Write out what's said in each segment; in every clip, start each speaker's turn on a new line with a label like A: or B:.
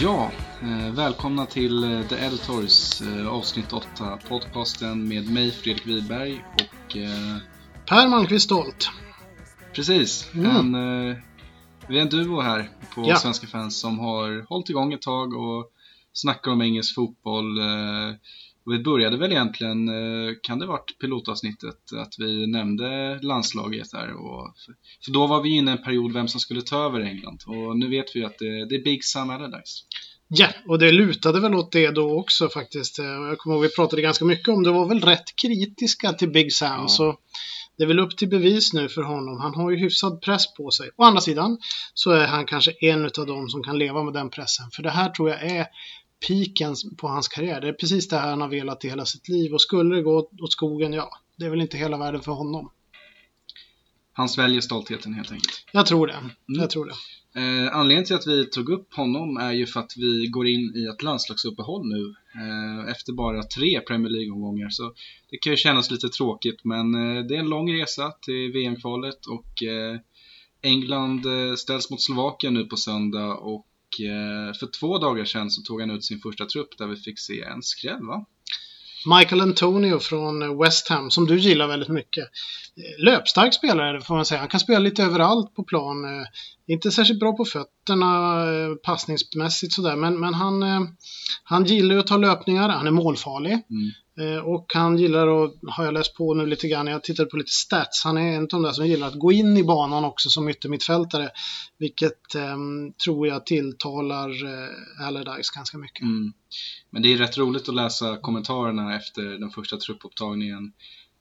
A: Ja, eh, välkomna till eh, The Editors eh, avsnitt 8, podcasten med mig Fredrik Wiberg och
B: Per Malmqvist Stolt.
A: precis,
B: Mm.
A: en, vi är en duo här på
B: Ja.
A: Svenska fans som har hållit igång ett tag och snackar om engelsk fotboll. Och vi började väl egentligen, eh, kan det varit pilotavsnittet, att vi nämnde landslaget där. Och, för, då var vi inne i en period vem som skulle ta över England och nu vet vi att det, det är Big Sam Allardyce.
B: Ja, och det lutade väl åt det då också faktiskt. Eh, Jag kommer ihåg vi pratade ganska mycket om det. var väl rätt kritiska till Big Sam.
A: Ja.
B: Så det är väl upp till bevis nu för honom. Han har ju hyfsad press på sig. Å andra sidan så är han kanske en av dem som kan leva med den pressen. För det här tror jag är piken på hans karriär. Det är precis det här han har velat i hela sitt liv. Och skulle det gå åt- skogen, ja, det är väl inte hela världen för honom.
A: Han sväljer stoltheten helt enkelt.
B: Jag tror det. Jag tror det.
A: Eh, anledningen till att vi tog upp honom är ju för att vi går in i ett landslagsuppehåll nu eh, efter bara tre Premier League-omgångar. Så det kan ju kännas lite tråkigt men eh, det är en lång resa till VM-kvalet och eh, England eh, ställs mot Slovakien nu på söndag och för två dagar sedan så tog han ut sin första trupp där vi fick se en skräll va?
B: Michael Antonio från West Ham, som du gillar väldigt mycket. Eh, Löpstark spelare får man säga. Han kan spela lite överallt på plan. Eh, Inte särskilt bra på fötterna eh, passningsmässigt sådär, men, men han, eh, han gillar ju att ta löpningar. Han är målfarlig.
A: Mm.
B: Eh, och han gillar att, har jag läst på nu lite grann, jag tittade på lite stats, han är en av de där som gillar att gå in i banan också som yttermittfältare. Vilket eh, tror jag tilltalar eh, Allardyce ganska mycket.
A: Mm. Men det är rätt roligt att läsa kommentarerna efter den första truppupptagningen.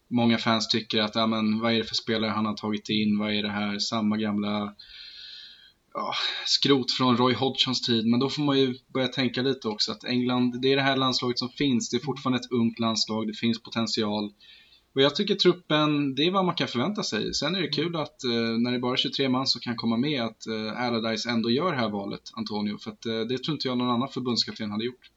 A: Många fans tycker att, ja men vad är det för spelare han har tagit in? Vad är det här? Samma gamla ja, skrot från Roy Hodgsons tid. Men då får man ju börja tänka lite också att England, det är det här landslaget som finns. Det är fortfarande ett ungt landslag, det finns potential. Och jag tycker truppen, det är vad man kan förvänta sig. Sen är det kul att eh, när det är bara 23 man som kan komma med att eh, Allardyce ändå gör det här valet, Antonio. För att eh, det tror inte jag någon annan förbundskapten hade gjort.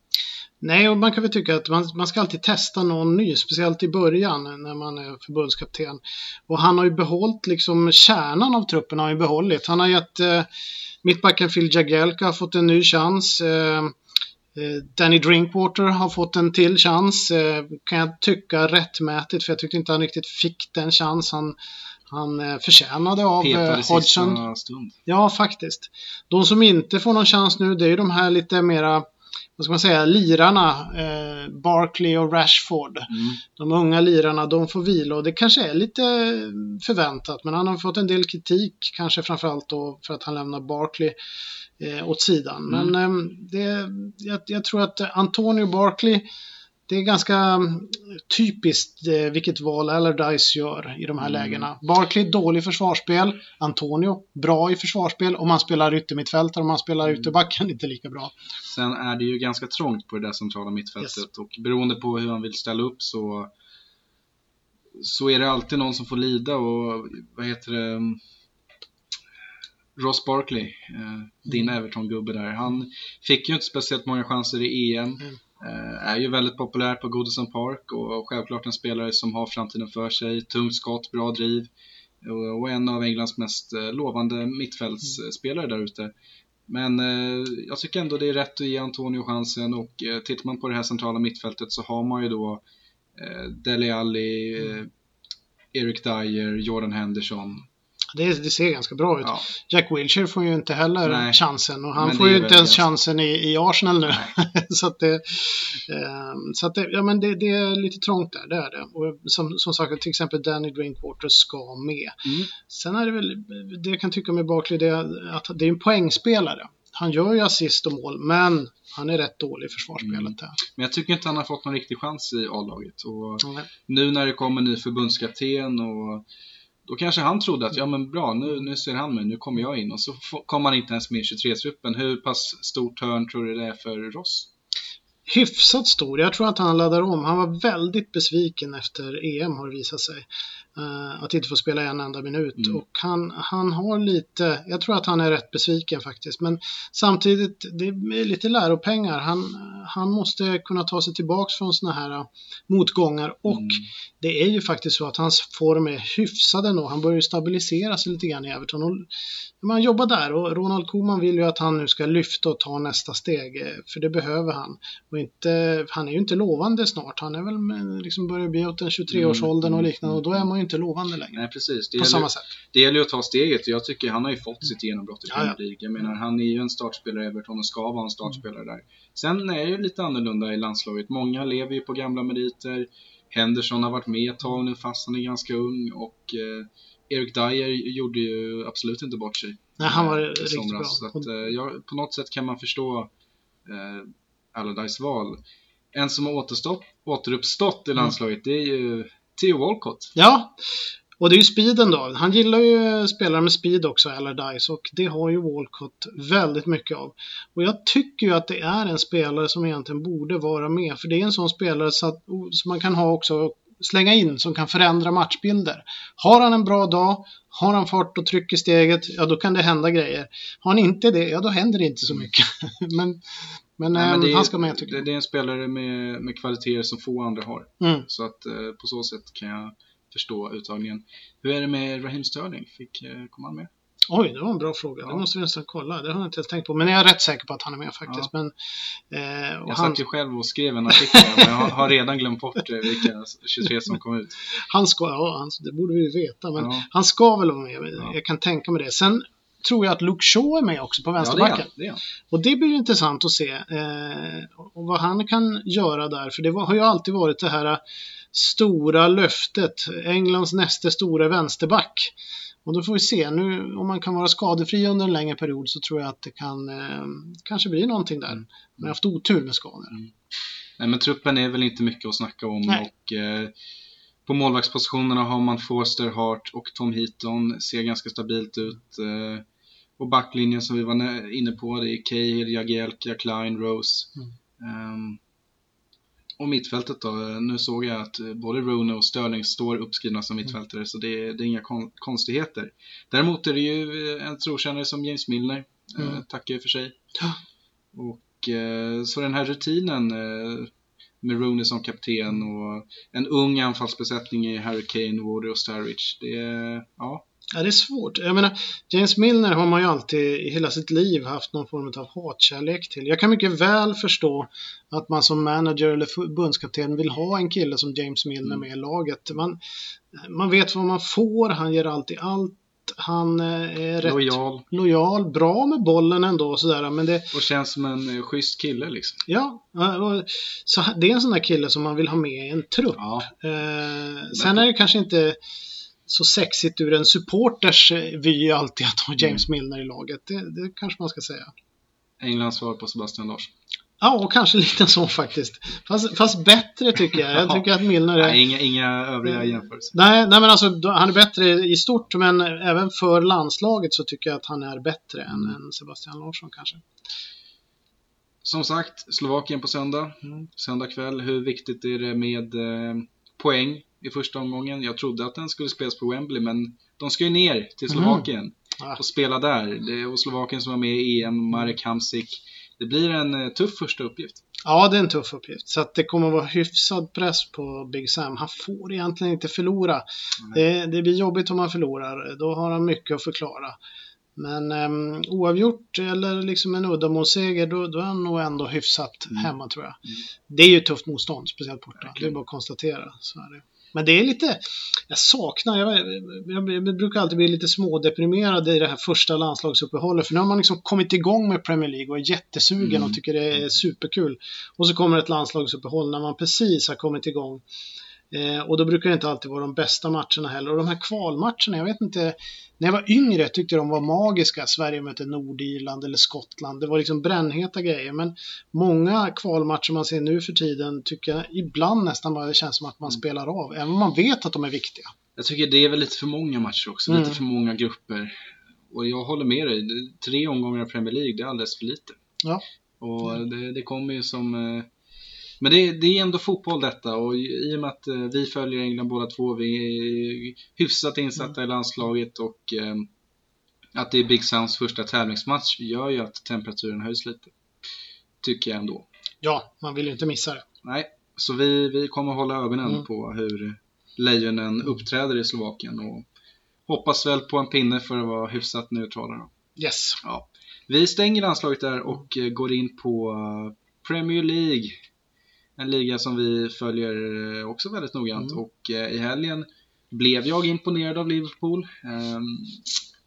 B: Nej, och man kan väl tycka att man, man ska alltid testa någon ny, speciellt i början när man är förbundskapten. Och han har ju behållit liksom kärnan av truppen har han ju behållit. Han har gett eh, mittbacken Phil Jagielka har fått en ny chans. Eh, eh, Danny Drinkwater har fått en till chans, eh, kan jag tycka rättmätigt, för jag tyckte inte han riktigt fick den chans han, han eh, förtjänade av eh,
A: sista
B: Hodgson. Ja, faktiskt. De som inte får någon chans nu, det är ju de här lite mera, vad ska man säga, lirarna. Eh, Barkley och Rashford.
A: Mm.
B: De unga lirarna, de får vila och det kanske är lite förväntat. Men han har fått en del kritik, kanske framförallt då för att han lämnar Barkley eh, åt sidan.
A: Mm.
B: Men eh, det, jag, jag tror att Antonio Barkley, det är ganska mm, typiskt eh, vilket val Allardyce gör i de här
A: Mm.
B: lägena. Barkley dålig försvarsspel, Antonio bra i försvarsspel. Om man spelar yttermittfältare, om man spelar
A: Mm.
B: ytterbacken inte lika bra.
A: Sen är det ju ganska trångt på det där centrala mittfältet
B: Yes.
A: och beroende på hur han vill ställa upp så så är det alltid någon som får lida och vad heter det Ross Barkley, eh, din Everton-gubbe där, han fick ju inte speciellt många chanser i EM.
B: Mm.
A: Eh, är ju väldigt populär på Goodison Park och självklart en spelare som har framtiden för sig. Tungt skott, bra driv och, en av Englands mest eh, lovande mittfältsspelare där ute. Men eh, jag tycker ändå det är rätt att ge Antonio chansen och tittar man på det här centrala mittfältet så har man ju då Dele Alli, Eric Dyer, Jordan Henderson.
B: Det, det ser ganska bra ut.
A: Ja,
B: Jack Wilshere får ju inte heller
A: Nej.
B: chansen och han får ju inte ens chansen i, i Arsenal nu. Så att, det, eh, så att det, ja, men det, det är lite trångt där, det är det. Och som, som sagt, till exempel Danny Drinkwater ska med.
A: Mm.
B: Sen är det väl, det jag kan tycka med Barkley, det är att det är en poängspelare. Han gör ju assist och mål, men han är rätt dålig i försvarsspelet
A: Mm.
B: där.
A: Men jag tycker inte han har fått någon riktig chans i A-laget. Och
B: Nej.
A: nu när det kommer ny förbundskapten och då kanske han trodde att ja men bra, nu, nu ser han mig, nu kommer jag in och så kommer han inte ens med i 23-truppen. Hur pass stort hörn tror du det är för Ross?
B: hyfsat stor. Jag tror att han laddar om. Han var väldigt besviken efter EM har det visat sig. Eh, att inte få spela en enda minut.
A: Mm.
B: Och han, han har lite, jag tror att han är rätt besviken faktiskt. Men samtidigt, det är lite läropengar. Han, han måste kunna ta sig tillbaks från såna här äh, motgångar och
A: Mm.
B: det är ju faktiskt så att hans form är hyfsad ändå. Han börjar ju stabilisera sig lite grann i Everton. Och man jobbar där och Ronald Koeman vill ju att han nu ska lyfta och ta nästa steg, eh, för det behöver han. Och inte, han är ju inte lovande snart. Han är väl liksom börjar bli åt den 23-årsåldern och
A: Mm,
B: liknande och då är man ju inte lovande längre.
A: Nej, precis. Det
B: På
A: gäller,
B: samma sätt.
A: det gäller ju att ta steget och jag tycker han har ju fått sitt genombrott i. Premier League. Jag menar, han är ju en startspelare i Everton och ska vara en startspelare där. Sen är det ju lite annorlunda i landslaget. Många lever ju på gamla meriter. Henderson har varit med ett tag nu fast han är ganska ung och eh, Erik Dyer gjorde ju absolut inte bort sig.
B: Nej, han var
A: eh,
B: riktigt
A: somras.
B: bra.
A: Så att, eh, jag, på något sätt kan man förstå eh, Allardyce val. En som har återstått, återuppstått i
B: Mm.
A: landslaget det är ju Theo Walcott.
B: Ja, och det är ju speeden då. Han gillar ju spelare med speed också, Allardyce, och det har ju Walcott väldigt mycket av. Och jag tycker ju att det är en spelare som egentligen borde vara med, för det är en sån spelare så att, som man kan ha också slänga in som kan förändra matchbilder. Har han en bra dag, har han fart och tryck i steget, ja då kan det hända grejer. Har han inte det, ja då händer det inte så mycket. men men,
A: Nej, men det är,
B: han ska med tycker
A: det,
B: jag.
A: det är en spelare med, med kvaliteter som få andra har.
B: Mm.
A: Så att eh, på så sätt kan jag förstå uttagningen. Hur är det med Raheem Sterling? Fick, eh, kom han med?
B: Oj, det var en bra fråga.
A: Ja.
B: Det måste vi nästan kolla. Det har jag inte ens tänkt på. Men jag är rätt säker på att han är med faktiskt. Men, eh,
A: Jag
B: han,
A: satt ju själv och skrev en artikel men jag har, redan glömt bort eh, vilka 23 som kom ut.
B: han ska, ja, han, det borde vi veta. Men
A: Ja.
B: han ska väl vara med.
A: Ja.
B: Jag kan tänka mig det. Sen tror jag att Luke Shaw är med också på
A: Ja, det är
B: vänsterbacken.
A: det är.
B: Och det blir ju intressant att se eh, och vad han kan göra där. För det var, har ju alltid varit det här stora löftet. Englands nästa stora vänsterback. Och då får vi se. Nu om man kan vara skadefri under en längre period så tror jag att det kan eh, kanske bli någonting där.
A: Mm.
B: Man har haft otur med skador.
A: Nej men truppen är väl inte mycket att snacka om
B: Nej.
A: och eh, på målvaktspositionerna har man Forster, Hart och Tom Heaton. Ser ganska stabilt ut. Eh, och backlinjen som vi var inne på, det är Cahill, Jagielka, Klein, Rose.
B: Mm.
A: Ehm, och mittfältet då, eh, nu såg jag att eh, både Rooney och Sterling står uppskrivna som mittfältare så det är, det är inga kon- konstigheter. Däremot är det ju eh, en trotjänare som James Milner, eh,
B: Mm.
A: tackar ju för sig. Och eh, så den här rutinen eh, med Rooney som kapten och en ung anfallsbesättning i Harry Kane, Warder och Sturridge. Det ja,
B: Ja, det är svårt. Jag menar, James Milner har man ju alltid i hela sitt liv haft någon form av hatkärlek till. Jag kan mycket väl förstå att man som manager eller förbundskapten vill ha en kille som James Milner
A: Mm.
B: med i laget. Man, man vet vad man får, han ger alltid allt. Han eh, är rätt
A: lojal
B: lojal, bra med bollen ändå och sådär. Men det,
A: och känns som en eh, schysst kille liksom.
B: ja, så det är en sån där kille som man vill ha med i en trupp.
A: Ja,
B: Eh, sen är det kanske inte så sexigt ur en supporters eh, vy alltid att ha James Milner i laget. Det, det kanske man ska säga.
A: Englands svar på Sebastian Larsson.
B: Ja, och kanske lite så faktiskt. Fast, fast bättre tycker jag. Jag tycker att Milner är...
A: Nej, inga, inga övriga
B: Mm.
A: jämförelser.
B: Nej, nej men alltså han är bättre i stort men även för landslaget så tycker jag att han är bättre än,
A: Mm.
B: än Sebastian Larsson kanske.
A: Som sagt, Slovakien på söndag.
B: Mm.
A: Söndag kväll. Hur viktigt är det med eh, poäng i första omgången? Jag trodde att den skulle spelas på Wembley, men de ska ju ner till Slovakien
B: Ja.
A: och spela där. Det är Slovakien som var med i EM, Marek Hamsik. Det blir en eh, tuff första uppgift.
B: Ja, det är en tuff uppgift. Så att det kommer att vara hyfsad press på Big Sam. Han får egentligen inte förlora. Det, det blir jobbigt om han förlorar. Då har han mycket att förklara. Men um, oavgjort eller liksom en uddamålsseger, då, då är han nog ändå hyfsat
A: Mm.
B: hemma tror jag.
A: Mm.
B: Det är ju ett tufft motstånd, speciellt borta. Det är bara att konstatera. Så är det. Men det är lite, jag saknar, jag, jag, jag brukar alltid bli lite smådeprimerad i det här första landslagsuppehållet. För nu har man liksom kommit igång med Premier League och är jättesugen
A: Mm.
B: och tycker det är superkul. Och så kommer ett landslagsuppehåll när man precis har kommit igång. Eh, och då brukar det inte alltid vara de bästa matcherna heller. Och de här kvalmatcherna, jag vet inte. När jag var yngre tyckte jag de var magiska. Sverige mötte Nordirland eller Skottland. Det var liksom brännheta grejer. Men många kvalmatcher man ser nu för tiden tycker jag ibland nästan bara det känns som att man
A: Mm.
B: spelar av. Även om man vet att de är viktiga.
A: Jag tycker det är väl lite för många matcher också,
B: Mm.
A: lite för många grupper. Och jag håller med dig, tre omgångar av Premier League, det är alldeles för lite.
B: Ja.
A: Och det, det kommer ju som... Men det, det är ändå fotboll detta och i och med att eh, vi följer England båda två, vi är hyfsat insatta i landslaget och eh, att det är Big Sounds första tävlingsmatch gör ju att temperaturen höjs lite. Tycker jag ändå.
B: Ja, man vill ju inte missa det.
A: Nej, så vi, vi kommer hålla ögonen
B: Mm.
A: på hur Lejonen uppträder i Slovakien och hoppas väl på en pinne för att vara hyfsat neutrala. Då.
B: Yes.
A: Ja. Vi stänger landslaget där och eh, går in på eh, Premier League. En liga som vi följer eh, också väldigt noggrant
B: Mm.
A: och eh, i helgen blev jag imponerad av Liverpool. Ehm,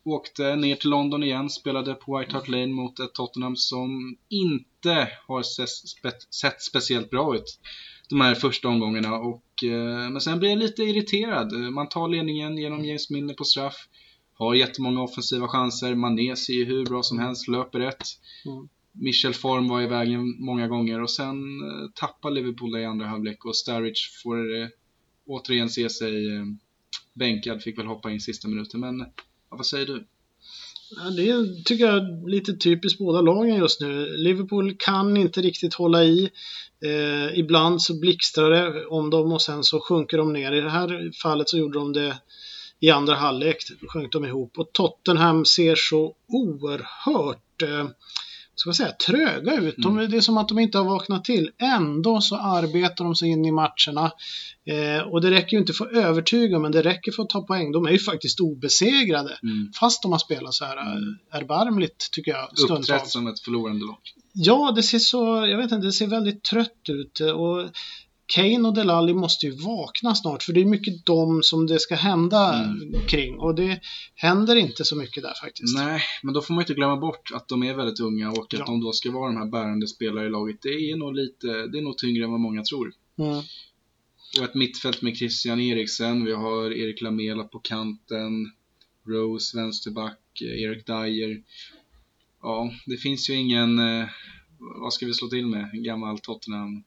A: åkte ner till London igen, spelade på White Hart Lane mot ett Tottenham som inte har sett, spe- sett speciellt bra ut de här första omgångarna. Och, eh, men sen blir jag lite irriterad. Man tar ledningen genom James Milner på straff. Har jättemånga offensiva chanser. Mané ser ju hur bra som helst, löper rätt.
B: Mm.
A: Michel Form var i vägen många gånger och sen eh, tappar Liverpool det i andra halvlek och Sturridge får eh, återigen se sig eh, bänkad, fick väl hoppa in sista minuten. Men ja, vad säger du?
B: Ja, det tycker jag är lite typiskt båda lagen just nu. Liverpool kan inte riktigt hålla i. Eh, ibland så blixtrar det om dem och sen så sjunker de ner. I det här fallet så gjorde de det i andra halvlek, sjönk de ihop. Och Tottenham ser så oerhört eh, ska säga, tröga ut. De, det är som att de inte har vaknat till. Ändå så arbetar de sig in i matcherna. Eh, och det räcker ju inte för att övertyga, men det räcker för att ta poäng. De är ju faktiskt obesegrade.
A: Mm.
B: Fast de har spelat så här mm. erbarmligt, tycker jag,
A: Uppträtt
B: stundtals.
A: som ett förlorande lag.
B: Ja, det ser så, jag vet inte, det ser väldigt trött ut. Och Kane och Delali måste ju vakna snart, för det är mycket dem som det ska hända
A: Mm.
B: kring. Och det händer inte så mycket där faktiskt.
A: Nej, men då får man inte glömma bort att de är väldigt unga och att
B: Ja.
A: de då ska vara de här bärande spelare i laget. Det är nog lite, det är nog tyngre än vad många tror.
B: Mm.
A: Och ett mittfält med Christian Eriksen, vi har Erik Lamela på kanten, Rose vänsterback, Erik Dyer. Ja, det finns ju ingen, eh, vad ska vi slå till med, En gammal Tottenham.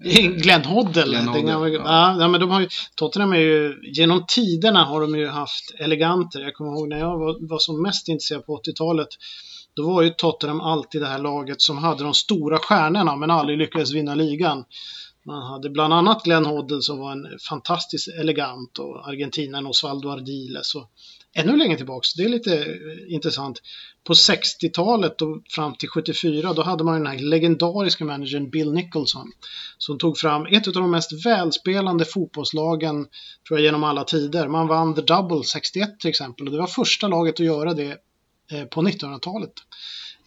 B: Glenn Hoddle.
A: Glenn Hoddle,
B: gamla-
A: ja.
B: ja, men de har ju, Tottenham är ju, genom tiderna har de ju haft eleganter. Jag kommer ihåg när jag var, var som mest intresserad på 80-talet. Då var ju Tottenham alltid det här laget som hade de stora stjärnorna men aldrig lyckades vinna ligan. Man hade bland annat Glenn Hoddle som var en fantastiskt elegant och argentinaren Osvaldo Ardiles. Och ännu längre tillbaks, det är lite eh, intressant. På 60-talet och fram till 74 då hade man den här legendariska managern Bill Nicholson som tog fram ett av de mest välspelande fotbollslagen tror jag genom alla tider. Man vann The Double 61 till exempel och det var första laget att göra det eh, på 1900-talet.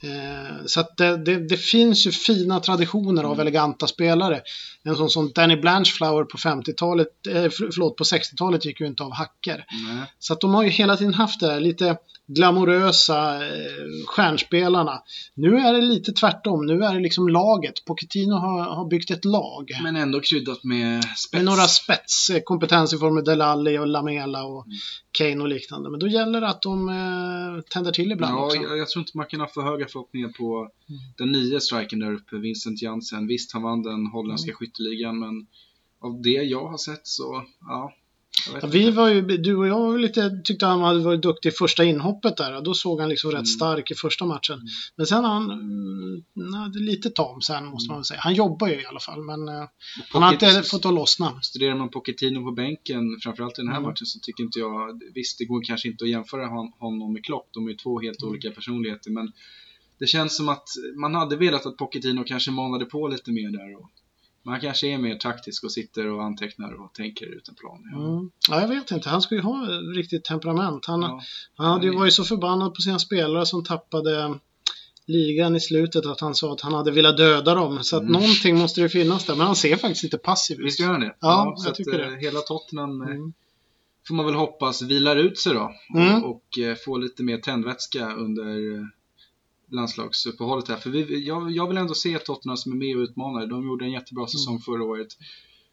B: Eh, Så att det, det, det finns ju fina traditioner av eleganta spelare. En sån som Danny Blanchflower på 50-talet, eh, för- förlåt på 60-talet gick ju inte av hacker.
A: Nej.
B: Så att de har ju hela tiden haft det här lite glamorösa eh, stjärnspelarna. Nu är det lite tvärtom, nu är det liksom laget. Pochettino har, har byggt ett lag.
A: Men ändå kryddat med spets.
B: Med några spetskompetens i form av Delali och Lamela och
A: Mm.
B: Kane och liknande. Men då gäller det att de eh, tänder till ibland
A: Ja,
B: också.
A: jag, jag tror inte man kan ha för höga förhoppningar på
B: Mm.
A: den nya strikern där uppe, Vincent Jansen. Visst, han vann den holländska
B: Mm.
A: skytteligan, men av det jag har sett så, ja.
B: Vi var ju, du och jag var lite, tyckte han hade varit duktig i första inhoppet där. Då såg han liksom
A: Mm.
B: rätt stark i första matchen. Men sen har han, mm, nej, det är lite tam sen måste man väl säga. Han jobbar ju i alla fall men eh, han har inte
A: Pocket-
B: fått att lossna.
A: Studerar man Pochettino på bänken, framförallt i den här
B: Mm.
A: matchen, så tycker inte jag, visst det går kanske inte att jämföra hon- honom med Klopp, de är ju två helt
B: Mm.
A: olika personligheter, men det känns som att man hade velat att Pochettino kanske manade på lite mer där. Och man kanske är mer taktisk och sitter och antecknar och tänker ut en plan.
B: Mm. Ja, jag vet inte. Han ska ju ha riktigt temperament. Han,
A: Ja.
B: han hade ju
A: Nej.
B: varit så förbannad på sina spelare som tappade ligan i slutet att han sa att han hade velat döda dem. Så att
A: Mm.
B: någonting måste det finnas där. Men han ser faktiskt lite passiv ut.
A: Visst gör han det?
B: Ja,
A: så
B: jag
A: att,
B: tycker
A: eh,
B: det.
A: Hela Tottenham eh,
B: Mm.
A: får man väl hoppas vilar ut sig då
B: Mm.
A: och, och eh, får lite mer tändvätska under eh, landslagsuppehållet här. För vi, jag, jag vill ändå se Tottenham som är med och utmanar. De gjorde en jättebra säsong
B: Mm.
A: förra året.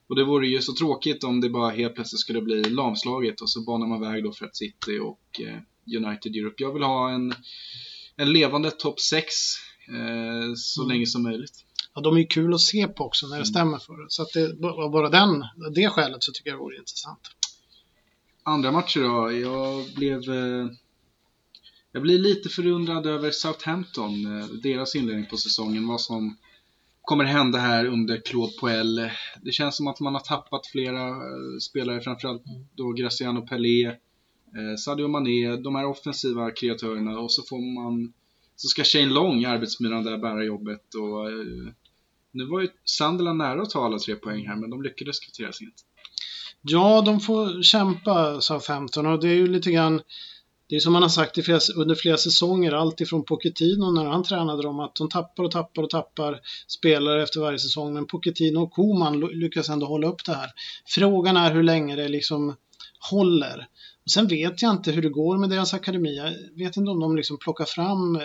A: Och det vore ju så tråkigt om det bara helt plötsligt skulle bli lamslaget och så banar man väg då för ett City och eh, United Europe. Jag vill ha en, en levande topp 6 eh, så
B: Mm.
A: länge som möjligt.
B: Ja, de är ju kul att se på också när det
A: Mm.
B: stämmer för det. Så att det, bara den, det skälet så tycker jag det vore intressant.
A: Andra matcher då? Jag blev... Eh, jag blir lite förundrad över Southampton, eh, deras inledning på säsongen, vad som kommer hända här under Claude Poel. Det känns som att man har tappat flera eh, spelare, framförallt då Graciano Pelé, eh, Sadio Mané, de här offensiva kreatörerna och så får man så ska Shane Long, arbetsmyran där, bära jobbet och Nu var ju Sunderland nära att ta alla tre poäng här, men de lyckades kvittera sent.
B: Ja, de får kämpa Southampton och det är ju lite grann det är som man har sagt flera, under flera säsonger, allt ifrån Pochettino när han tränade dem, att de tappar och tappar och tappar spelare efter varje säsong. Men Pochettino och Koman lyckas ändå hålla upp det här. Frågan är hur länge det liksom håller. Och sen vet jag inte hur det går med deras akademi. Jag vet inte om de liksom plockar fram eh,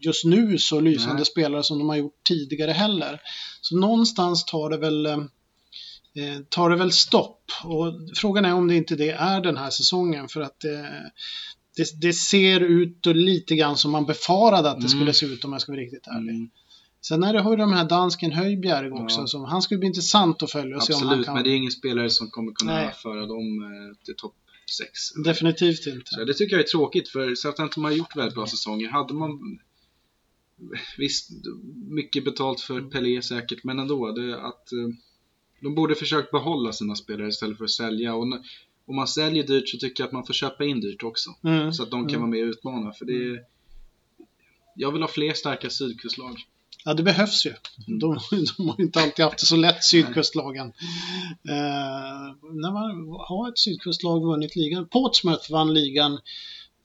B: just nu så lysande Nej. spelare som de har gjort tidigare heller. Så någonstans tar det väl eh, tar det väl stopp. Och frågan är om det inte det är den här säsongen för att det, det, det ser ut lite grann som man befarade att det mm. skulle se ut om jag ska vara riktigt ärlig. Mm. Sen är det, har vi de här dansken Höjbjerg också, ja. som, han skulle bli intressant att följa och
A: Absolut,
B: se om han kan...
A: men det är ingen spelare som kommer kunna Nej. föra dem eh, till topp 6.
B: Definitivt inte.
A: Så det tycker jag är tråkigt, för Southampton har gjort väldigt bra säsonger. Hade man Visst, mycket betalt för Pelé säkert, men ändå. Det, att, eh, de borde försökt behålla sina spelare istället för att sälja. Och om man säljer dyrt så tycker jag att man får köpa in dyrt också. Mm. Så att de kan mm. vara med och utmana. För det är, jag vill ha fler starka sydkustlag.
B: Ja, det behövs ju. Mm. De, de har inte alltid haft det så lätt, sydkustlagen. Eh, när man har ett sydkustlag vunnit ligan. Portsmouth vann ligan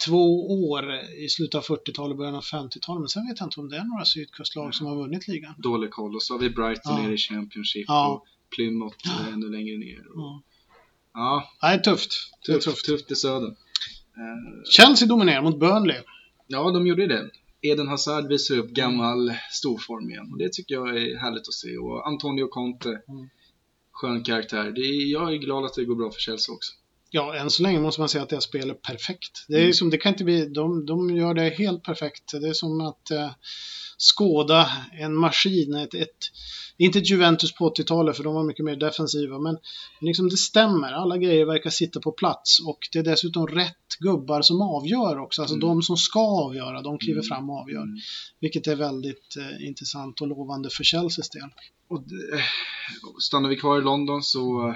B: två år i slutet av 40-talet, början av 50-talet. Men sen vet jag inte om det är några sydkustlag som har vunnit ligan.
A: Dålig koll. Och så har vi Brighton ja. nere i Championship ja. och Plymouth ja. ännu längre ner. Och... Ja.
B: ja. Det är tufft.
A: Det är tufft, tufft i södern.
B: Chelsea dominerar mot Burnley.
A: Ja, de gjorde det. Eden Hazard visar upp gammal storform igen. Och det tycker jag är härligt att se. Och Antonio Conte, mm. skön karaktär. Det är, jag är glad att det går bra för Chelsea också.
B: Ja, än så länge måste man säga att deras spel är perfekt. Det, är mm. som, det kan inte bli, de, de gör det helt perfekt. Det är som att eh, skåda en maskin, ett, ett inte ett Juventus på 80-talet för de var mycket mer defensiva men liksom det stämmer. Alla grejer verkar sitta på plats och det är dessutom rätt gubbar som avgör också. Alltså mm. de som ska avgöra, de kliver mm. fram och avgör. Mm. Vilket är väldigt eh, intressant och lovande för Chelseas del.
A: Och, eh, stannar vi kvar i London så eh,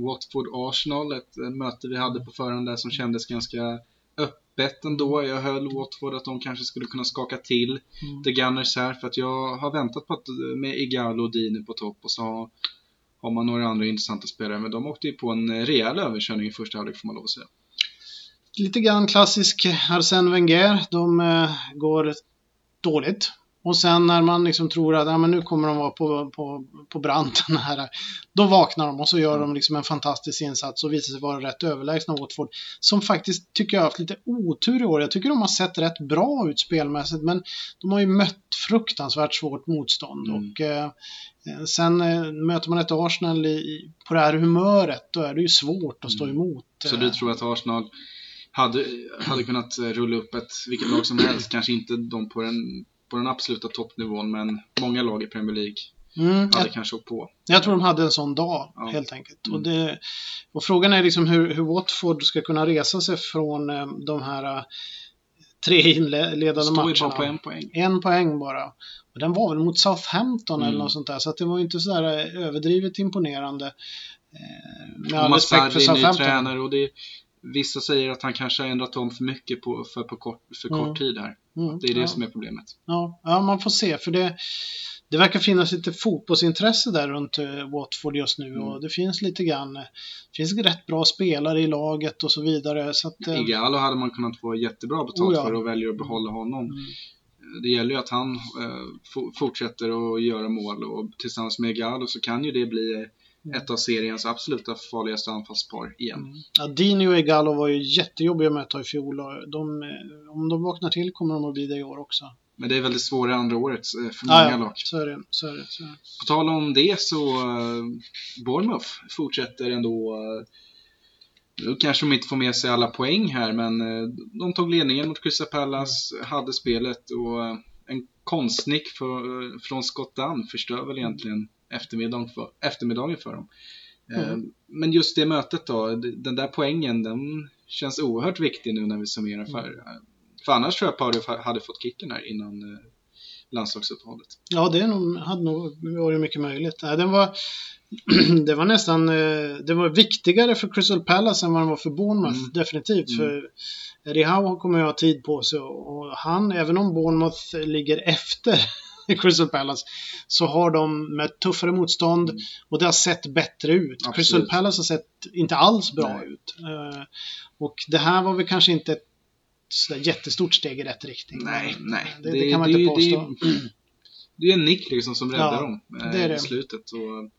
A: Watford-Arsenal, ett möte vi hade på förhand där som kändes ganska öppet ändå. Jag höll Watford att de kanske skulle kunna skaka till mm. The Gunners här för att jag har väntat på att med Igalo och Dini på topp och så har, man några andra intressanta spelare men de åkte ju på en rejäl överkörning i första halvlek får man lov att säga.
B: Lite grann klassisk Arsène Wenger. De eh, går dåligt och sen när man liksom tror att ja, men nu kommer de vara på, på, på branten här, då vaknar de och så gör de liksom en fantastisk insats och visar sig vara rätt överlägsna Watford. Som faktiskt tycker jag har haft lite otur i år. Jag tycker de har sett rätt bra ut spelmässigt men de har ju mött fruktansvärt svårt motstånd. Mm. Och eh, Sen eh, möter man ett Arsenal i, på det här humöret, då är det ju svårt att stå mm. emot.
A: Så du tror att Arsenal hade, hade kunnat rulla upp ett vilket lag som helst, kanske inte de på den på den absoluta toppnivån men många lag i Premier League mm, hade jag, kanske på.
B: Jag tror de hade en sån dag ja. helt enkelt. Mm. Och, det, och, frågan är liksom hur, hur Watford ska kunna resa sig från eh, de här eh, tre inledande matcherna.
A: Står ju bara på en poäng.
B: En poäng bara. Och den var väl mot Southampton mm. eller något sånt där. Så det var inte sådär eh, överdrivet imponerande.
A: Eh, med all respekt för Southampton. Ny tränare och det, vissa säger att han kanske har ändrat om för mycket på, för, på kort, för kort mm. tid här. Mm, det är det ja. som är problemet.
B: Ja, ja, man får se. För det, det verkar finnas lite fotbollsintresse där runt uh, Watford just nu. Mm. Och det finns lite grann, det finns rätt bra spelare i laget och så vidare. Så att,
A: uh, Igalo hade man kunnat få jättebra betalt oh ja. för och väljer att behålla honom. Mm. Det gäller ju att han uh, fortsätter att göra mål och tillsammans med Igalo så kan ju det bli Mm. Ett av seriens absoluta farligaste anfallspar igen. Mm.
B: Ja, Dini och Igalo var ju jättejobbiga att möta i fjol och de, eh, om de vaknar till kommer de att bli det i år också.
A: Men det är väldigt svårare andra året eh, för många ja, lag.
B: Så är, det, så, är det, så är det.
A: På tal om det så uh, Bournemouth fortsätter ändå uh, nu kanske de inte får med sig alla poäng här men de tog ledningen mot Crystal Palace, hade spelet och en konstnick för, från Scott Dunn förstör väl egentligen eftermiddagen för, eftermiddagen för dem. Eh, mm. Men just det mötet då, den där poängen, den känns oerhört viktig nu när vi summerar. Mm. För, för annars tror jag Pardew hade fått kicken här innan eh, landslagsuppehållet.
B: Ja, det nog, hade nog varit mycket möjligt. Nej, den var, det var nästan eh, det var viktigare för Crystal Palace än vad det var för Bournemouth, mm. definitivt. Mm. För Howe kommer ju ha tid på sig och han, även om Bournemouth ligger efter Crystal Palace, så har de mött tuffare motstånd
A: Mm.
B: och det har sett bättre ut.
A: Absolut.
B: Crystal Palace har sett inte alls bra
A: Nej.
B: ut. Eh, och det här var väl kanske inte ett sådär jättestort steg i rätt riktning.
A: Nej, nej.
B: Det, det, kan man inte
A: det,
B: påstå.
A: Det, det är en nick liksom som räddar
B: Ja,
A: dem eh,
B: det det.
A: i slutet. Och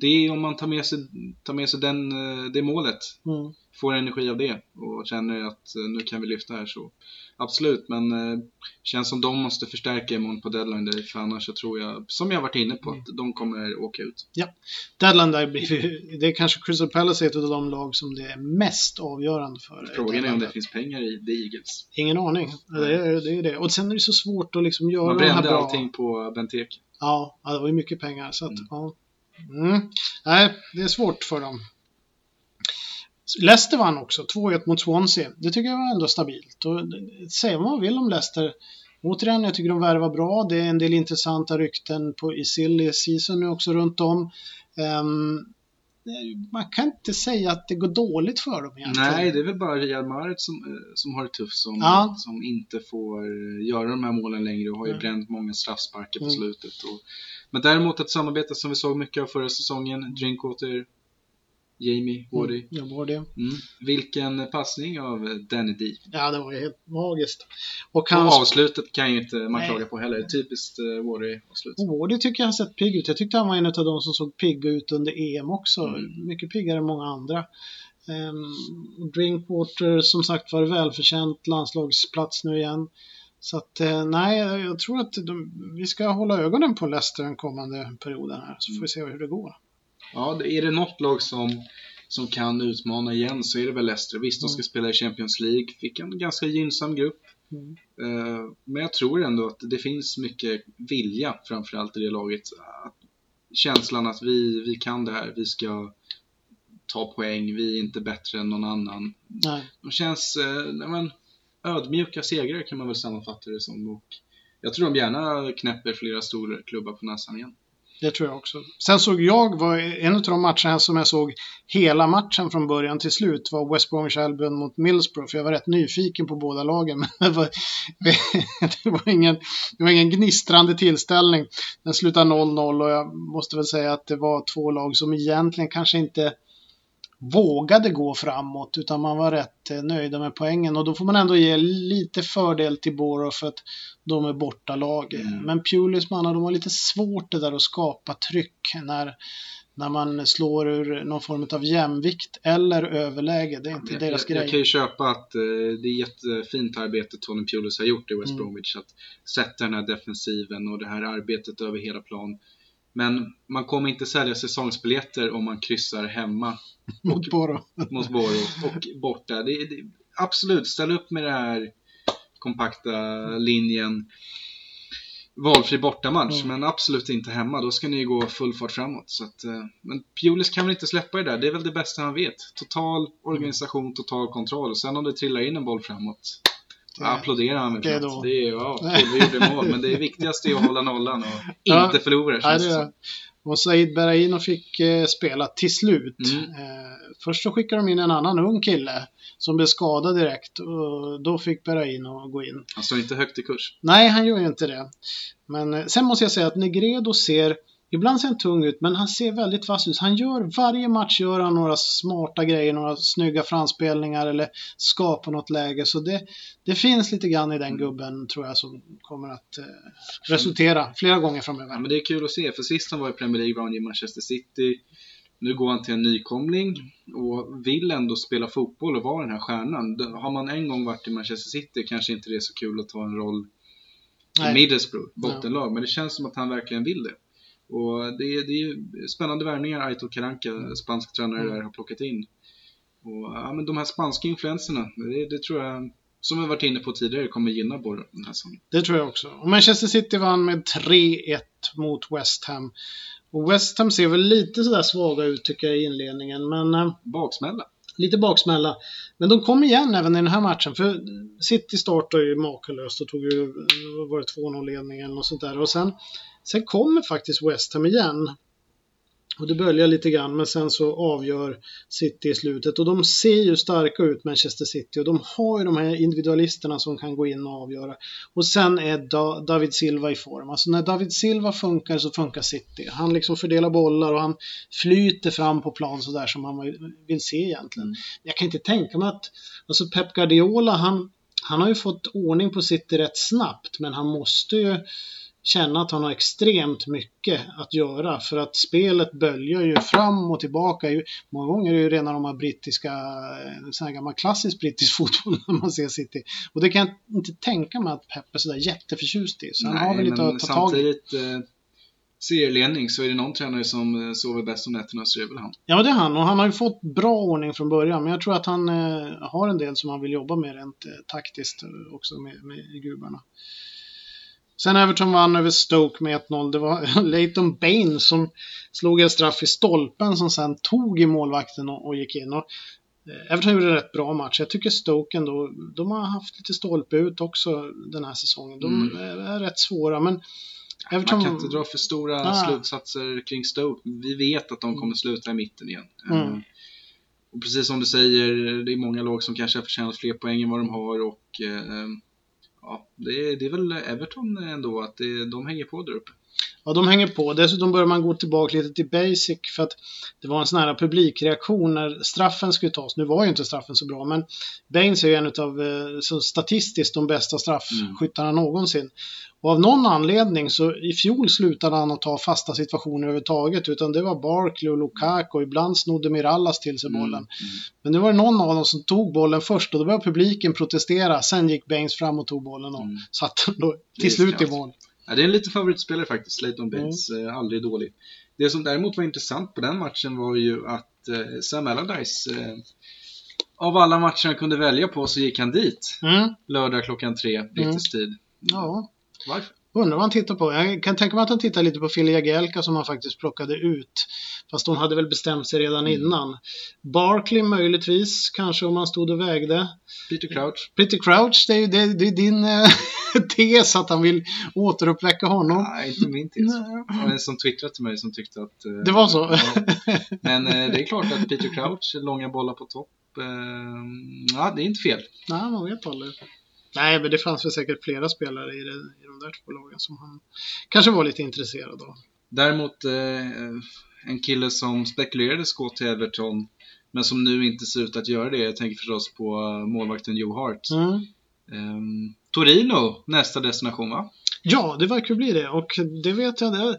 A: det är om man tar med sig, tar med sig den, eh, det målet,
B: Mm.
A: får energi av det och känner att eh, nu kan vi lyfta här så absolut. Men eh, känns som de måste förstärka imorgon på deadline day för annars så tror jag, som jag varit inne på,
B: Mm.
A: att de kommer åka ut.
B: Deadline där blir det är kanske Crystal Palace är ett av de lag som det är mest avgörande för.
A: Frågan är om
B: Deadline
A: det
B: Day.
A: finns pengar i The Eagles.
B: Ingen aning. Det är, det är det. Och sen är det så svårt att liksom göra
A: Man
B: de här
A: brände
B: bra...
A: allting på Benteke.
B: Ja, ja, det var ju mycket pengar. Så att,
A: Mm.
B: ja mm. Nej, det är svårt för dem. Leicester vann också, 2-1 mot Swansea. Det tycker jag var ändå stabilt. Och säga vad man vill om Leicester. Återigen, jag tycker de värvar bra. Det är en del intressanta rykten på i silly season nu också runt om. Um, man kan inte säga att det går dåligt för dem egentligen.
A: Nej, det är väl bara Riyad Mahrez som, eh, som har det tufft som,
B: Ja.
A: som inte får eh, göra de här målen längre och har ju
B: Nej.
A: bränt många straffsparkar på
B: Mm.
A: slutet. Och, men däremot ett samarbete som vi såg mycket av förra säsongen, Drinkwater, Jamie, Wardy.
B: Mm, jag var det.
A: Mm. Vilken passning av eh, Danny D.
B: Ja, det var ju helt magiskt. Och
A: Och
B: hans
A: avslutet kan ju inte man klaga på heller. Typiskt uh, Wardy-avslut.
B: Och det tycker jag har sett pigg ut. Jag tyckte han var en av de som såg pigg ut under EM också.
A: Mm.
B: Mycket piggare än många andra. Um, Drinkwater som sagt var välförtjänt landslagsplats nu igen. Så att eh, nej, jag tror att de, vi ska hålla ögonen på Leicester den kommande perioden här. Så får vi se hur det går.
A: Ja, det- är det något lag som, som kan utmana igen så är det väl Leicester. Visst, de ska
B: Mm.
A: spela i Champions League. Fick en ganska gynnsam grupp.
B: Mm.
A: Eh, Men jag tror ändå att det finns mycket vilja framförallt i det laget. Känslan att vi, vi kan det här, vi ska ta poäng, vi är inte bättre än någon annan.
B: Nej.
A: De känns eh, nej men, ödmjuka segrar kan man väl sammanfatta det som. Och jag tror de gärna knäpper flera stora klubbar på näsan igen.
B: Det tror jag också. Sen såg jag, var en av de matcherna som jag såg hela matchen från början till slut var West Bromwich Albion mot Middlesbrough. För jag var rätt nyfiken på båda lagen. Men det var, det var, ingen, det var ingen gnistrande tillställning. Den slutade 0-0 och jag måste väl säga att det var två lag som egentligen kanske inte vågade gå framåt utan man var rätt eh, nöjda med poängen och då får man ändå ge lite fördel till Borough för att de är bortalag.
A: Mm.
B: Men Pulis mannar, de har lite svårt det där att skapa tryck när, när man slår ur någon form av jämvikt eller överläge. Det är inte
A: Jag,
B: deras
A: jag, jag
B: grej.
A: kan ju köpa att eh, det är jättefint arbete Tony Pulis har gjort i West
B: Mm.
A: Bromwich. Att sätta den här defensiven och det här arbetet över hela plan. Men man kommer inte sälja säsongsbiljetter om man kryssar hemma
B: Mot Borough.
A: mot Borough och borta. Det, det, absolut, ställ upp med den här kompakta linjen. Valfri bortamatch,
B: Mm.
A: men absolut inte hemma. Då ska ni gå full fart framåt. Så att, eh, men Pulis kan väl inte släppa det där. Det är väl det bästa han vet. Total organisation, total kontroll. Sen om det trillar in en boll framåt,
B: Det-
A: applåderar han väl
B: det är
A: knappt. Det är, ja, vi gjorde mål. Men det viktigaste är att hålla nollan och
B: Ja.
A: inte förlora,
B: Nej, det. Och Said Berahino fick eh, spela till slut.
A: Mm.
B: Eh, först så skickade de in en annan ung kille som blev skadad direkt och då fick Berahino gå in.
A: Han står inte högt i kurs.
B: Nej, han gör ju inte det. Men eh, sen måste jag säga att Negredo ser, ibland ser han tung ut, men han ser väldigt vass ut. Han gör, varje match gör han några smarta grejer, några snygga framspelningar eller skapar något läge. Så det, det finns lite grann i den gubben, tror jag, som kommer att eh, resultera flera gånger
A: Ja,
B: framöver.
A: men det är kul att se, för sist han var i Premier League var han i Manchester City. Nu går han till en nykomling och vill ändå spela fotboll och vara den här stjärnan. Har man en gång varit i Manchester City kanske inte det är så kul att ta en roll i
B: Nej.
A: Middlesbrough, bottenlag. Men det känns som att han verkligen vill det. Och det är, det är spännande värvningar Aitor Karanka, spansk tränare
B: Mm.
A: där, har plockat in. Och ja, men de här spanska influenserna, det, det tror jag, som vi varit inne på tidigare, kommer gynna Borre den här säsongen.
B: Det tror jag också. Och Manchester City vann med 3-1 mot West Ham. Och West Ham ser väl lite sådär svaga ut tycker jag i inledningen, men eh,
A: Baksmälla.
B: lite baksmälla. Men de kom igen även i den här matchen, för City startade ju makalöst och tog ju, var det 2-0 ledningen och sånt där. Och sen, sen kommer faktiskt West Ham igen. Och det böljar lite grann men sen så avgör City i slutet och de ser ju starka ut Manchester City och de har ju de här individualisterna som kan gå in och avgöra. Och sen är da David Silva i form. Alltså när David Silva funkar så funkar City. Han liksom fördelar bollar och han flyter fram på plan sådär som man vill se egentligen. Mm. Jag kan inte tänka mig att, alltså Pep Guardiola han, han har ju fått ordning på City rätt snabbt men han måste ju känna att han har extremt mycket att göra för att spelet böljar ju fram och tillbaka. Många gånger är det ju rena de här brittiska, eh, sån här gammal klassisk brittisk fotboll när man ser City. Och det kan jag inte tänka mig att Pep är sådär jätteförtjust i. Så
A: Nej,
B: han har väl lite att ta tag i.
A: Samtidigt, eh, serieledning så är det någon tränare som eh, sover bäst om nätterna så är det väl han.
B: Ja, det är han och han har ju fått bra ordning från början. Men jag tror att han eh, har en del som han vill jobba med rent eh, taktiskt också med, med gubbarna. Sen Everton vann över Stoke med 1-0. Det var Leighton Bain som slog en straff i stolpen som sen tog i målvakten och, och gick in. Och eh, Everton gjorde en rätt bra match. Jag tycker Stoke ändå, de har haft lite stolpe ut också den här säsongen. De mm. är rätt svåra men
A: Everton... Man kan inte dra för stora ah. slutsatser kring Stoke. Vi vet att de kommer sluta i mitten igen. Mm. Uh, och precis som du säger, det är många lag som kanske har förtjänat fler poäng än vad de har och uh, ja, det, det är väl Everton ändå, att det, de hänger på där uppe.
B: Ja, de hänger på. Dessutom börjar man gå tillbaka lite till basic för att det var en sån här publikreaktion när straffen skulle tas. Nu var ju inte straffen så bra, men Baines är ju en av eh, statistiskt de bästa straffskyttarna mm. någonsin. Och av någon anledning så i fjol slutade han att ta fasta situationer överhuvudtaget utan det var Barkley och Lukaku och ibland snodde Mirallas till sig bollen. Mm. Mm. Men nu var det någon av dem som tog bollen först och då började publiken protestera. Sen gick Baines fram och tog bollen och mm. satte den till slut i mål.
A: Ja, det är en liten favoritspelare faktiskt, Baines. Mm. Eh, aldrig dålig. Det som däremot var intressant på den matchen var ju att eh, Sam Allardyce eh, av alla matcher han kunde välja på så gick han dit. Mm. Lördag klockan tre brittisk mm. tid.
B: Ja.
A: Varför?
B: Undrar vad han tittar på. Jag kan tänka mig att han tittar lite på Filia Gelka som han faktiskt plockade ut. Fast hon hade väl bestämt sig redan mm. innan. Barkley möjligtvis, kanske om han stod och vägde.
A: Peter Crouch.
B: Peter Crouch, det är, det, det är din äh, tes att han vill återuppväcka honom.
A: Nej, inte min tes. Det var en som twittrade till mig som tyckte att... Äh,
B: det var så?
A: Ja. Men äh, det är klart att Peter Crouch, långa bollar på topp. ja, det är inte fel.
B: Nej, man vet aldrig. Nej, men det fanns väl säkert flera spelare i, det, i de där två lagen som han kanske var lite intresserad av.
A: Däremot eh, en kille som spekulerades gå till Everton men som nu inte ser ut att göra det. Jag tänker förstås på målvakten Joe Hart. Mm. Eh, Torino, nästa destination va?
B: Ja, det verkar bli det och det vet jag. Det,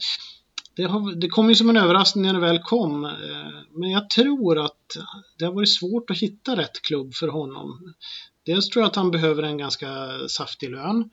B: det, har, det kom ju som en överraskning när det väl kom. Eh, men jag tror att det har varit svårt att hitta rätt klubb för honom. Dels tror jag att han behöver en ganska saftig lön.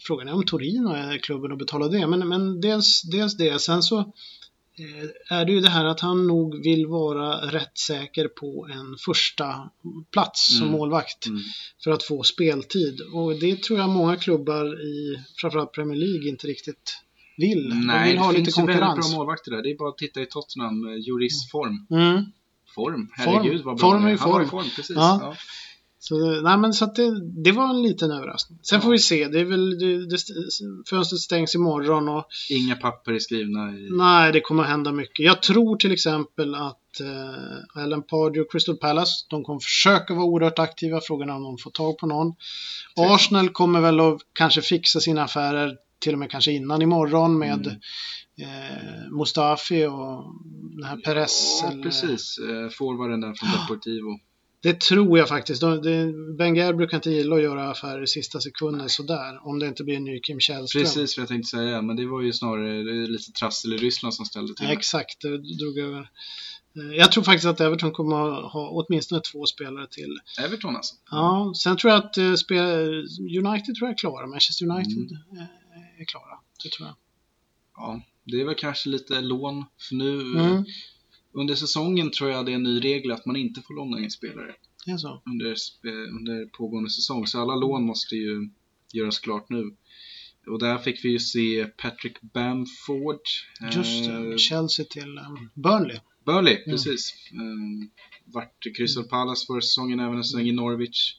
B: Frågan är om Torino är klubben att betala det, men, men dels, dels det. Sen så eh, är det ju det här att han nog vill vara rätt säker på en första plats som mm. målvakt mm. för att få speltid. Och det tror jag många klubbar i framförallt Premier League inte riktigt vill.
A: Nej, De vill ha det lite finns konkurrens. väldigt bra målvakter där. Det är bara att titta i Tottenham, Juris form. Mm. Form, herregud vad bra
B: form är
A: form.
B: Han var i form, precis. Ja. Ja. Så, nej, men så det, det var en liten överraskning. Sen ja. får vi se. Det är väl, det, det, fönstret stängs imorgon och...
A: Inga papper är skrivna i...
B: Nej, det kommer att hända mycket. Jag tror till exempel att eh, Alan Pardew och Crystal Palace, de kommer försöka vara oerhört aktiva. Frågan är om de får tag på någon. Typ. Arsenal kommer väl att kanske fixa sina affärer till och med kanske innan imorgon med mm. eh, Mustafi och den här Perez.
A: Ja, eller... precis. Eh, forwarden där från Deportivo.
B: Det tror jag faktiskt. Ben brukar inte gilla att göra affärer i sista sekunden sådär. Om det inte blir en ny Kim Källström.
A: Precis vad jag tänkte säga. Men det var ju snarare lite trassel i Ryssland som ställde till
B: det. Exakt, det drog över. Eh, jag tror faktiskt att Everton kommer att ha åtminstone två spelare till.
A: Everton alltså?
B: Ja, sen tror jag att uh, United tror jag är klara. Manchester United mm. är klara. Det tror jag.
A: Ja, det är väl kanske lite lån. För nu mm under säsongen tror jag det är en ny regel att man inte får låna in spelare.
B: Alltså.
A: Under, under pågående säsong. Så alla lån måste ju göras klart nu. Och där fick vi ju se Patrick Bamford.
B: Just det, eh, Chelsea till um, Burnley.
A: Burnley, mm. precis. Um, vart Crystal Palace förra säsongen, även en sväng i Norwich.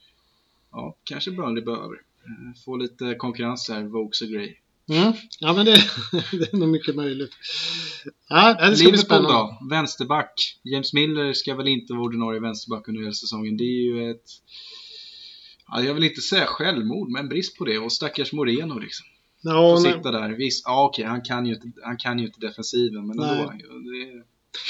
A: Ja, kanske Burnley behöver. Uh, få lite konkurrens här, Vokes och Gray.
B: Mm. Ja, men det, det är nog mycket möjligt. Ja, det ska bli
A: Liverpool
B: spännande.
A: då, vänsterback. James Miller ska väl inte vara ordinarie vänsterback under hela säsongen. Det är ju ett... Ja, jag vill inte säga självmord, men brist på det. Och stackars Moreno liksom.
B: Ja,
A: Får sitta där. Visst, ja okej, han, kan ju inte, han kan ju inte defensiven, men ändå. Det,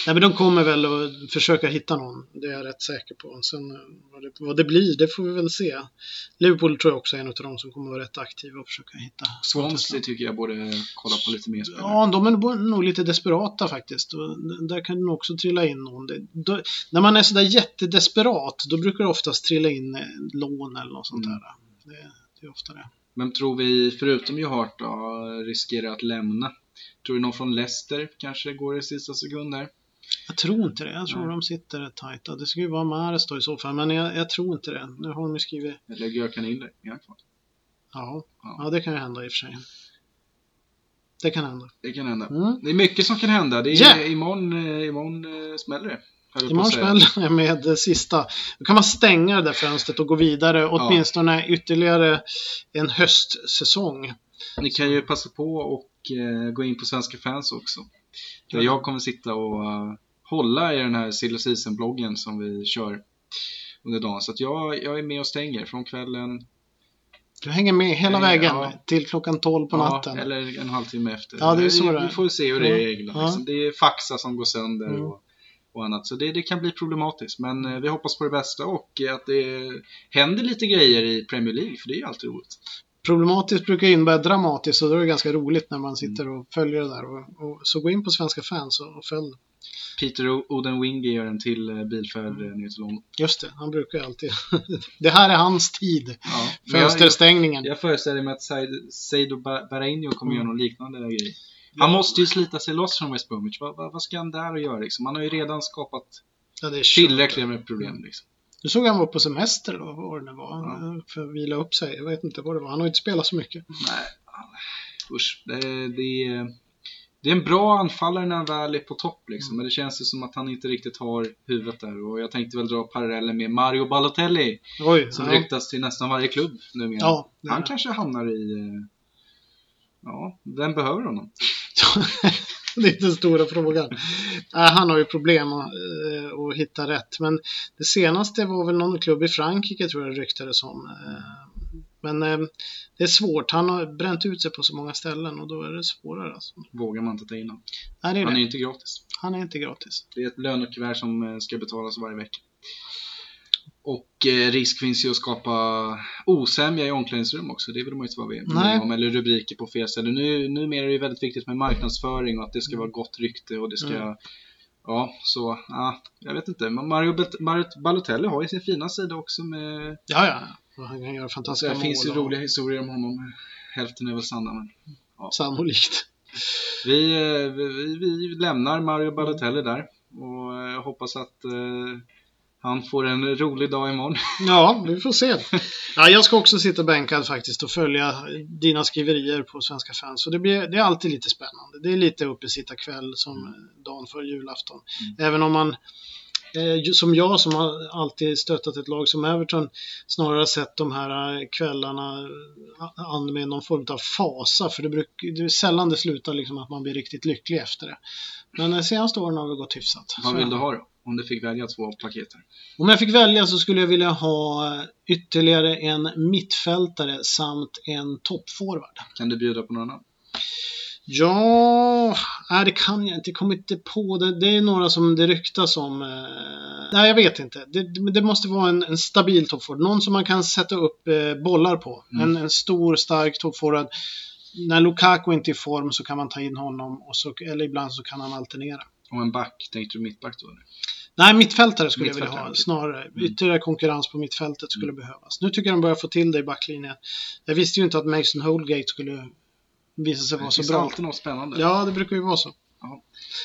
B: nej, men de kommer väl att försöka hitta någon. Det är jag rätt säker på. Sen eh, vad det, vad det blir, det får vi väl se. Liverpool tror jag också är en av de som kommer vara rätt aktiva och försöka hitta.
A: Swansea tycker jag borde kolla på lite mer spelare.
B: Ja, de är nog- lite desperata faktiskt. Där kan det också trilla in någon. Det, då, när man är sådär jättedesperat, då brukar det oftast trilla in eh, lån eller något sånt
A: Mm.
B: där. Det, det är ofta det.
A: Vem tror vi, förutom Johart då, riskerar att lämna? Tror du någon från Leicester kanske går i sista sekund där?
B: Jag tror inte det. Jag tror
A: Nej.
B: de sitter rätt tajta. Det skulle ju vara Mahrez då i så fall, men jag, jag tror inte det. Nu har de ju skrivit...
A: Eller Görkan Iller? Är han kvar?
B: Ja,
A: Ja.
B: ja, det kan ju hända i och för sig. Det kan hända.
A: Det kan hända.
B: Mm.
A: Det är mycket som kan hända. Det är,
B: Ja.
A: imorgon, eh, imorgon eh, smäller det.
B: Imorgon smäller det med det sista. Då kan man stänga det där fönstret och gå vidare åtminstone ytterligare en höstsäsong.
A: Ni kan ju passa på och eh, gå in på Svenska fans också. Där
B: Ja.
A: jag kommer sitta och eh, hålla i den här Silly Season-bloggen som vi kör under dagen. Så att jag, jag är med och stänger från kvällen.
B: Du hänger med hela
A: Eh,
B: vägen
A: ja.
B: till klockan 12 på natten.
A: Ja, eller en halvtimme efter.
B: Ja, det är så
A: vi,
B: det är.
A: vi får se hur det är.
B: Ja.
A: Liksom. Det är faxa som går sönder
B: Mm.
A: och, och annat. Så det, det kan bli problematiskt. Men eh, vi hoppas på det bästa och att det händer lite grejer i Premier League. För det är ju alltid roligt.
B: Problematiskt brukar innebära dramatiskt och då är det ganska roligt när man sitter
A: Mm.
B: och följer det där. Och, och, så gå in på Svenska fans och, och följ.
A: Peter O- Oden Winge gör en till eh, bilfärd
B: Mm.
A: eh, till London.
B: Just det, han brukar alltid... det här är hans tid.
A: Ja, men jag, jag,
B: Fönsterstängningen.
A: jag föreställer mig att Seido Ba- Bahrainho kommer
B: Mm.
A: göra någon liknande grej. Han måste ju slita sig loss från West Bromwich. Vad, vad, vad ska han där och göra liksom? Han har ju redan skapat
B: Ja,
A: tillräckligt med problem liksom.
B: Du såg han var på semester då, vad var det nu var,
A: Ja.
B: för att vila upp sig. Jag vet inte vad det var. Han har inte spelat så mycket.
A: Nej, usch. Det, det, är- det är en bra anfallare när han väl är på topp liksom. Men det känns ju som att han inte riktigt har huvudet där. Och jag tänkte väl dra paralleller med Mario Balotelli.
B: Oj,
A: Som
B: ja.
A: ryktas till nästan varje klubb numera.
B: Ja,
A: han kanske hamnar i... eh, Ja, vem behöver honom?
B: det är den stora frågan. Nej, han har ju problem att, eh, att hitta rätt. Men det senaste var väl någon klubb i Frankrike tror jag det ryktades om. Eh, Men eh, det är svårt. Han har bränt ut sig på så många ställen och då är det svårare. Alltså.
A: Vågar man inte ta in honom. Han är ju inte gratis.
B: Han är inte gratis.
A: Det är ett lönekuvert som ska betalas varje vecka. Och eh, risk finns ju att skapa osämja i omklädningsrum också. Det vill man ju inte vara med
B: Nej.
A: om. Eller rubriker på fel ställe. Nu, numera är det ju väldigt viktigt med marknadsföring och att det ska vara gott rykte och det ska...
B: Mm.
A: Ja, så... Ja, jag vet inte. Mario, Balotelli har ju sin fina sida också med...
B: Ja, ja. Han kan göra fantastiska
A: det finns ju
B: mål. och-
A: roliga historier om honom. Hälften är väl sanna, men...
B: Sannolikt.
A: Vi, eh, vi, vi lämnar Mario Balotelli där och eh, hoppas att eh, han får en rolig dag imorgon.
B: Ja, vi får se. Ja, jag ska också sitta bänkad faktiskt och följa dina skriverier på Svenska fans. Så det, blir, det är alltid lite spännande. Det är lite uppesittarkväll som dagen för julafton. Även om man, eh, som jag som har alltid stöttat ett lag som Everton, snarare sett de här eh, kvällarna eh, an med någon form av fasa. För det, bruk, det är sällan det slutar liksom att man blir riktigt lycklig efter det. Men de senaste åren har det gått hyfsat.
A: Vad vill du ha då? Om du fick välja två paketer.
B: om jag fick välja så skulle jag vilja ha ytterligare en mittfältare samt en toppforward.
A: Kan du bjuda på någon annan?
B: Ja, nej, det kan jag inte. Jag kommer inte på det. Det är några som det ryktas om. eh, Nej, jag vet inte. Det, det måste vara en, en stabil toppforward. Någon som man kan sätta upp eh, bollar på.
A: Mm.
B: En, en stor, stark toppforward. När Lukaku inte är i form så kan man ta in honom. Och så, eller ibland så kan han alternera.
A: Och en back, tänkte du mittback då? Eller?
B: Nej, mittfältare skulle jag vilja
A: Mittfältare,
B: ha. Snarare.
A: Mm.
B: Ytterligare konkurrens på mittfältet skulle behövas. Nu tycker jag de börjar få till det i backlinjen. Jag visste ju inte att Mason Holgate skulle visa sig
A: Det
B: vara så bra.
A: alltid något spännande.
B: Ja, det brukar ju vara så.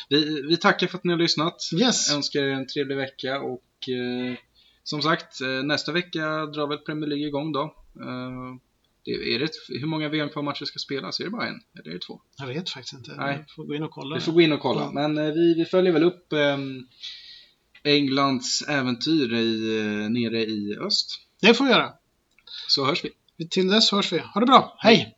A: Vi, vi tackar för att ni har lyssnat.
B: Yes.
A: Önskar er en trevlig vecka och eh, som sagt, eh, nästa vecka drar väl Premier League igång då. Eh, det, är det, hur många VM-kvalmatcher ska spelas? Är det bara en? Eller är det två?
B: Jag vet faktiskt inte.
A: Nej.
B: Jag får gå in och kolla.
A: Vi får gå in och kolla.
B: Ja.
A: Men eh, vi, vi följer väl upp eh, Englands äventyr i, eh, nere i öst.
B: Det får vi göra.
A: Så hörs vi.
B: Till dess hörs vi. Ha det bra. Hej!